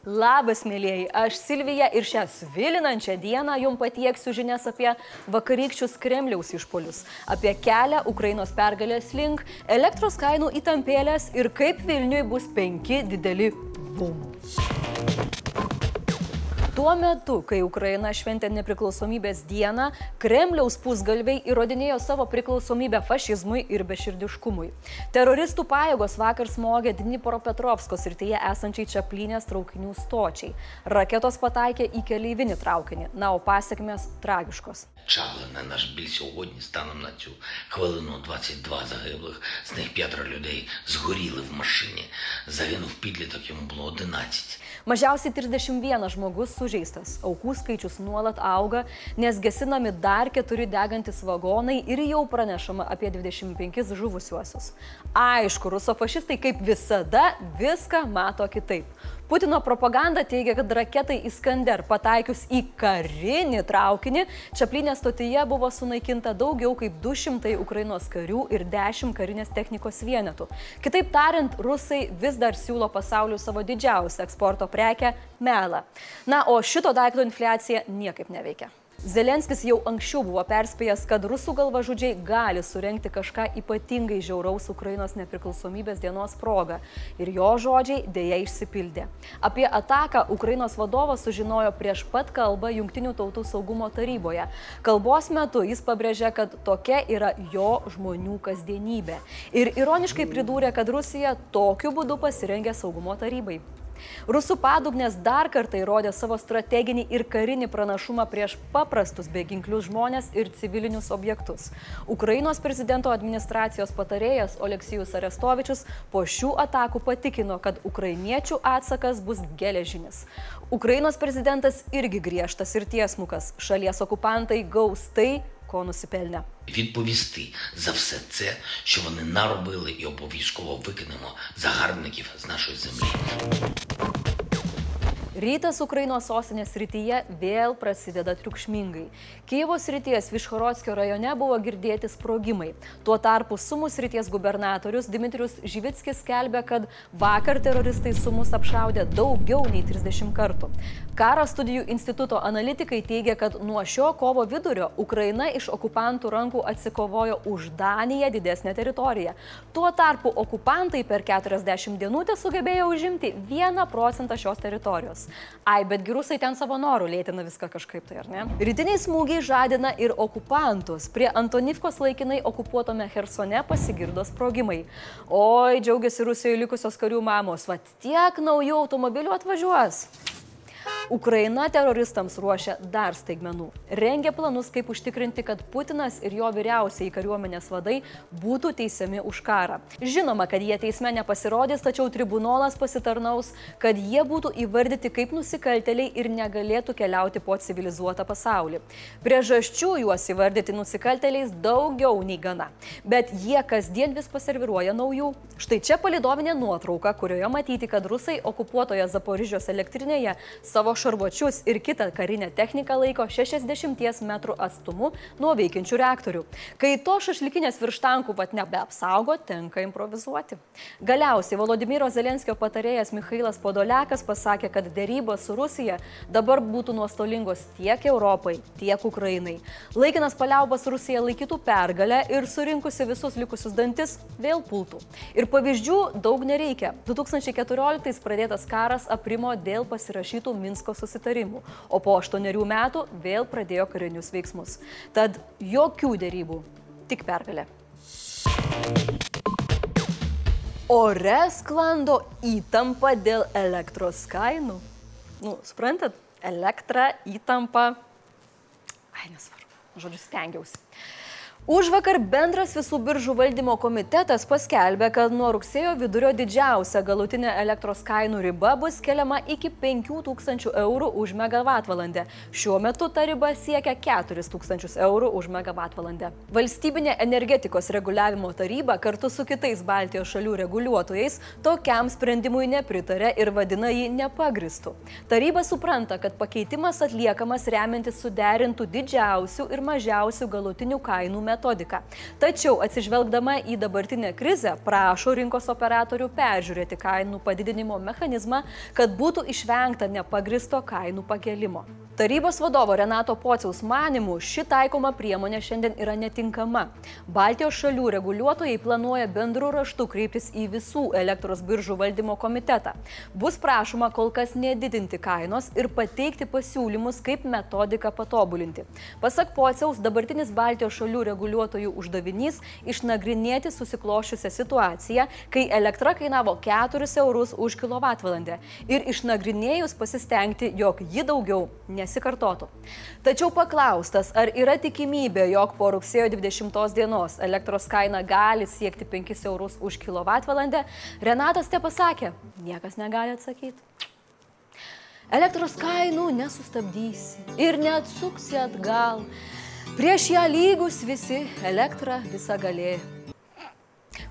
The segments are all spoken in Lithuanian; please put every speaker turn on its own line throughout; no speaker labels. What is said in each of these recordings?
Labas, mėlyjeji, aš Silvija ir šią svilinančią dieną jums patieksiu žinias apie vakarykščius Kremliaus išpolius, apie kelią Ukrainos pergalės link, elektros kainų įtampėlės ir kaip Vilniui bus penki dideli bum. Tuo metu, kai Ukraina šventė nepriklausomybės dieną, Kremliaus pusgalviai įrodinėjo savo priklausomybę fašizmui ir beširdiškumui. Teroristų pajėgos vakar smogė Dnipropetrovskos rytyje esančiai Čiaplinės traukinių stočiai. Raketos pataikė į keleivinį traukinį, na, o pasiekmes tragiškos.
Чавлена наш біль сьогодні станом на цю хвилину 22 загиблих, з них п'ятеро людей згоріли в машині. Загинув підліток, йому було 11.
Mažiausiai 31 žmogus sužeistas, aukų skaičius nuolat auga, nes gesinami dar keturi degantis vagonai ir jau pranešama apie 25 žuvusiuosius. Aišku, rusofašistai kaip visada viską mato kitaip. Putino propaganda teigia, kad raketai Iskander pataikius į karinį traukinį, Čiaplinės stotyje buvo sunaikinta daugiau kaip 200 Ukrainos karių ir 10 karinės technikos vienetų. Kitaip tariant, rusai vis dar siūlo pasauliu savo didžiausią eksporto prekę - melą. Na, o šito daikto infliacija niekaip neveikia. Zelenskis jau anksčiau buvo perspėjęs, kad rusų galvažudžiai gali surenkti kažką ypatingai žiauraus Ukrainos nepriklausomybės dienos proga. Ir jo žodžiai dėja išsipildė. Apie ataką Ukrainos vadovas sužinojo prieš pat kalbą Junktinių tautų saugumo taryboje. Kalbos metu jis pabrėžė, kad tokia yra jo žmonių kasdienybė. Ir ironiškai pridūrė, kad Rusija tokiu būdu pasirengė saugumo tarybai. Rusų padugnės dar kartą įrodė savo strateginį ir karinį pranašumą prieš paprastus beginklius žmonės ir civilinius objektus. Ukrainos prezidento administracijos patarėjas Oleksijus Arestovičius po šių atakų patikino, kad ukrainiečių atsakas bus geležinis. Ukrainos prezidentas irgi griežtas ir tiesmukas. Šalies okupantai gaus tai, ko nusipelnė.
Відповісти за все це, що вони наробили, і обов'язково викинемо загарбників з нашої землі.
Rytas Ukrainos sostinės rytyje vėl prasideda triukšmingai. Kievo srities Višhorodskio rajone buvo girdėti sprogimai. Tuo tarpu Sumus srities gubernatorius Dimitrius Žyvitskis skelbė, kad vakar teroristai Sumus apšaudė daugiau nei 30 kartų. Karo studijų instituto analitikai teigia, kad nuo šio kovo vidurio Ukraina iš okupantų rankų atsikovojo už Daniją didesnę teritoriją. Tuo tarpu okupantai per 40 dienų sugebėjo užimti 1 procentą šios teritorijos. Ai, betgi rusai ten savo norų lėtina viską kažkaip tai, ar ne? Rytiniai smūgiai žadina ir okupantus. Prie Antonivkos laikinai okupuotame Hersone pasigirdo sprogimai. Oi, džiaugiasi Rusijoje likusios karių mamos, va tiek naujų automobilių atvažiuos. Ukraina teroristams ruošia dar staigmenų. Rengia planus, kaip užtikrinti, kad Putinas ir jo vyriausiai kariuomenės vadai būtų teisiami už karą. Žinoma, kad jie teisme nepasirodys, tačiau tribunolas pasitarnaus, kad jie būtų įvardyti kaip nusikalteliai ir negalėtų keliauti po civilizuotą pasaulį. Priežasčių juos įvardyti nusikalteliais daugiau nei gana. Bet jie kasdien vis paserviruoja naujų. Štai čia palidovinė nuotrauka, kurioje matyti, kad rusai okupuotoje Zaporižios elektrinėje savo šarvuočius ir kitą karinę techniką laiko 60 m atstumu nuo veikiančių reaktorių. Kai to šašlikinės virš tankų pat nebeapsaugo, tenka improvizuoti. Galiausiai Volodymyro Zelenskio patarėjas Mikhailas Podolekas pasakė, kad dėrybos su Rusija dabar būtų nuostolingos tiek Europai, tiek Ukrainai. Laikinas paliaubas Rusija laikytų pergalę ir surinkusi visus likusius dantis vėl pultų. Ir pavyzdžių daug nereikia. 2014 pradėtas karas aprimo dėl pasirašytų Minsko susitarimų, o po aštuonerių metų vėl pradėjo karinius veiksmus. Tad jokių dėrybų, tik pergalė. Ore sklando įtampa dėl elektros kainų. Nu, suprantat, elektra, įtampa. Ai, nesvarbu. Žodžiu, stengiausi. Už vakar bendras visų biržų valdymo komitetas paskelbė, kad nuo rugsėjo vidurio didžiausia galutinė elektros kainų riba bus keliama iki 5000 eurų už megavatvalandę. Šiuo metu ta riba siekia 4000 eurų už megavatvalandę. Valstybinė energetikos reguliavimo taryba kartu su kitais Baltijos šalių reguliuotojais tokiam sprendimui nepritarė ir vadina jį nepagristu. Taryba supranta, kad pakeitimas atliekamas remiantis suderintų didžiausių ir mažiausių galutinių kainų metodų metodiką. Tačiau atsižvelgdama į dabartinę krizę, prašo rinkos operatorių peržiūrėti kainų padidinimo mechanizmą, kad būtų išvengta nepagristo kainų pakelimo. Tarybos vadovo Renato Pociaus manimų ši taikoma priemonė šiandien yra netinkama. Baltijos šalių reguliuotojai planuoja bendrų raštų kreiptis į visų elektros biržų valdymo komitetą. Bus prašoma kol kas nedidinti kainos ir pateikti pasiūlymus, kaip metodiką patobulinti. Pasak Pociaus, dabartinis Baltijos šalių reguliuotojų uždavinys išnagrinėti susiklošiusią situaciją, kai elektra kainavo 4 eurus už kWh ir išnagrinėjus pasistengti, jog ji daugiau nes nesikartotų. Tačiau paklaustas, ar yra tikimybė, jog po rugsėjo 20 dienos elektros kaina gali siekti 5 eurus už kWh, Renatas te pasakė, niekas negali atsakyti. Elektros kainų nesustabdysi ir neatsuksi atgal. Prieš ją lygus visi elektra visa galė.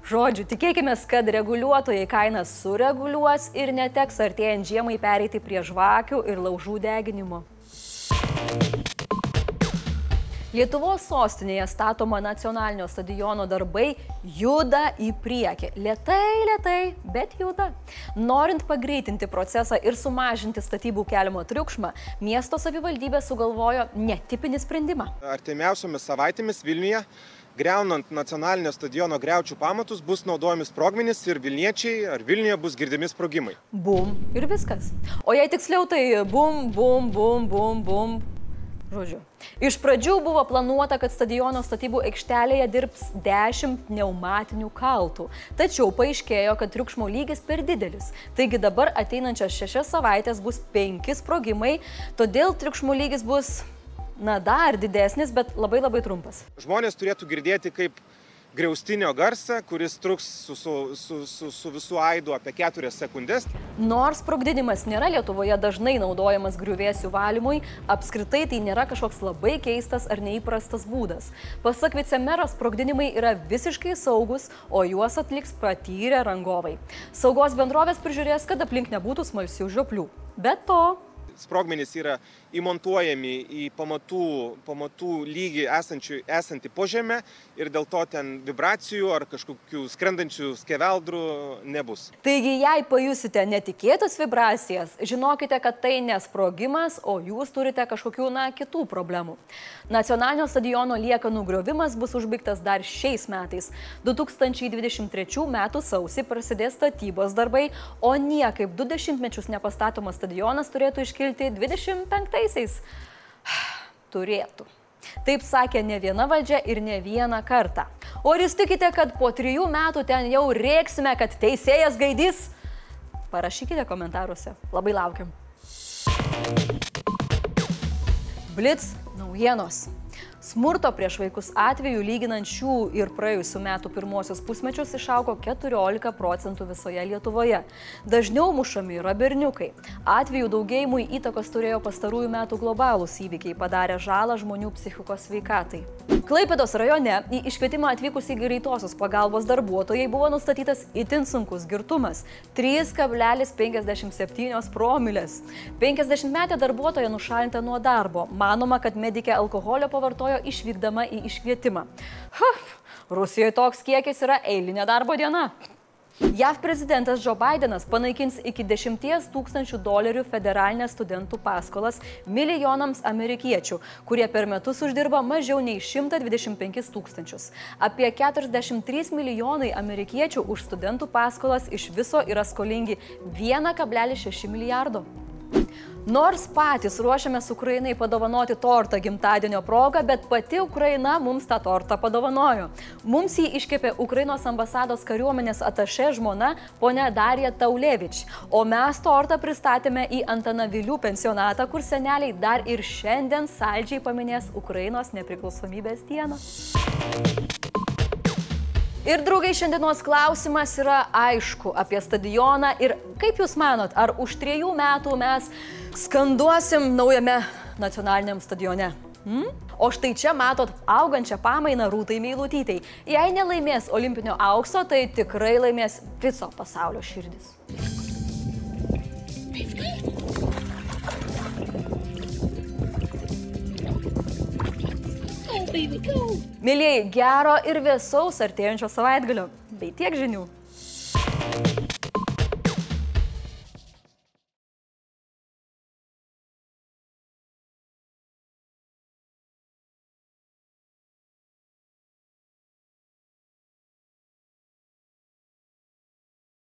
Žodžiu, tikėkime, kad reguliuotojai kainas sureguliuos ir neteks artėjant žiemai pereiti prie žvakių ir laužų deginimo. Lietuvos sostinėje statoma nacionalinio stadiono darbai juda į priekį. Lietai, lietai, bet juda. Norint pagreitinti procesą ir sumažinti statybų keliamo triukšmą, miesto savivaldybė sugalvojo netipinį sprendimą.
Artimiausiomis savaitėmis Vilniuje greunant nacionalinio stadiono greučių pamatus bus naudojami sprogmenys ir Vilniečiai ar Vilniuje bus girdimi sprogimai.
Bum ir viskas. O jei tiksliau, tai bum, bum, bum, bum, bum, Žodžiu. Iš pradžių buvo planuota, kad stadiono statybų aikštelėje dirbs 10 pneumatinių kaltų. Tačiau paaiškėjo, kad triukšmo lygis per didelis. Taigi dabar ateinančias šešias savaitės bus 5 sprogimai, todėl triukšmo lygis bus, na, dar didesnis, bet labai labai trumpas.
Žmonės turėtų girdėti, kaip griaustinio garsą, kuris truks su, su, su, su, su visų aidu apie 4 sekundės.
Nors sprogdinimas nėra Lietuvoje dažnai naudojamas griuvėsių valymui, apskritai tai nėra kažkoks labai keistas ar neįprastas būdas. Pasak vicemeras, sprogdinimai yra visiškai saugus, o juos atliks patyrę rangovai. Saugos bendrovės prižiūrės, kad aplink nebūtų smalsių žioplių. Be to,
sprogmenys yra įmontuojami į pamatų, pamatų lygį esančių, esantį po žemę ir dėl to ten vibracijų ar kažkokių skrendančių skeveldrų nebus.
Taigi, jei pajusite netikėtas vibracijas, žinokite, kad tai nesprogimas, o jūs turite kažkokių, na, kitų problemų. Nacionalinio stadiono liekanų griovimas bus užbaigtas dar šiais metais. 2023 m. sausį prasidės statybos darbai, o niekaip du dešimtmečius nepastatomas stadionas turėtų iškilti 25-aisiais. Turėtų. Taip sakė ne viena valdžia ir ne vieną kartą. O ar jūs tikite, kad po trijų metų ten jau rėksime, kad teisėjas gaidys? Parašykite komentaruose. Labai laukiam. Blitz naujienos. Smurto prieš vaikus atveju lyginant šių ir praėjusių metų pirmosius pusmečius išaugo 14 procentų visoje Lietuvoje. Dažniau mušami yra berniukai. Atvejų daugėjimui įtakos turėjo pastarųjų metų globalūs įvykiai padarę žalą žmonių psichikos sveikatai. Klaipėdos rajone į iškvietimą atvykusiai greitosios pagalbos darbuotojai buvo nustatytas itin sunkus girtumas - 3,57 promilės. 50 metė darbuotoja nušalinta nuo darbo. Manoma, kad medikė alkoholio pavartojo išvykdama į iškvietimą. Huf, Rusijoje toks kiekis yra eilinė darbo diena. JAV prezidentas Joe Bidenas panaikins iki 10 tūkstančių dolerių federalinės studentų paskolas milijonams amerikiečių, kurie per metus uždirba mažiau nei 125 tūkstančius. Apie 43 milijonai amerikiečių už studentų paskolas iš viso yra skolingi 1,6 milijardo. Nors patys ruošiamės Ukrainai padovanoti tortą gimtadienio progą, bet pati Ukraina mums tą tortą padovanojo. Mums jį iškėpė Ukrainos ambasados kariuomenės atašė žmona ponia Darija Taulevič, o mes tortą pristatėme į Antanavilių pensionatą, kur seneliai dar ir šiandien saldžiai paminės Ukrainos nepriklausomybės dieną. Ir draugai, šiandienos klausimas yra aišku apie stadioną ir kaip Jūs manot, ar už trejų metų mes skanduosim naujame nacionaliniam stadione? Hmm? O štai čia matot augančią pamainą rūtai meilutytai. Jei nelaimės olimpinio aukso, tai tikrai laimės viso pasaulio širdis. Go, baby, go! Mėlyjei, gero ir vėsaus artėjančio savaitgalio. Bei tiek žinių. thank you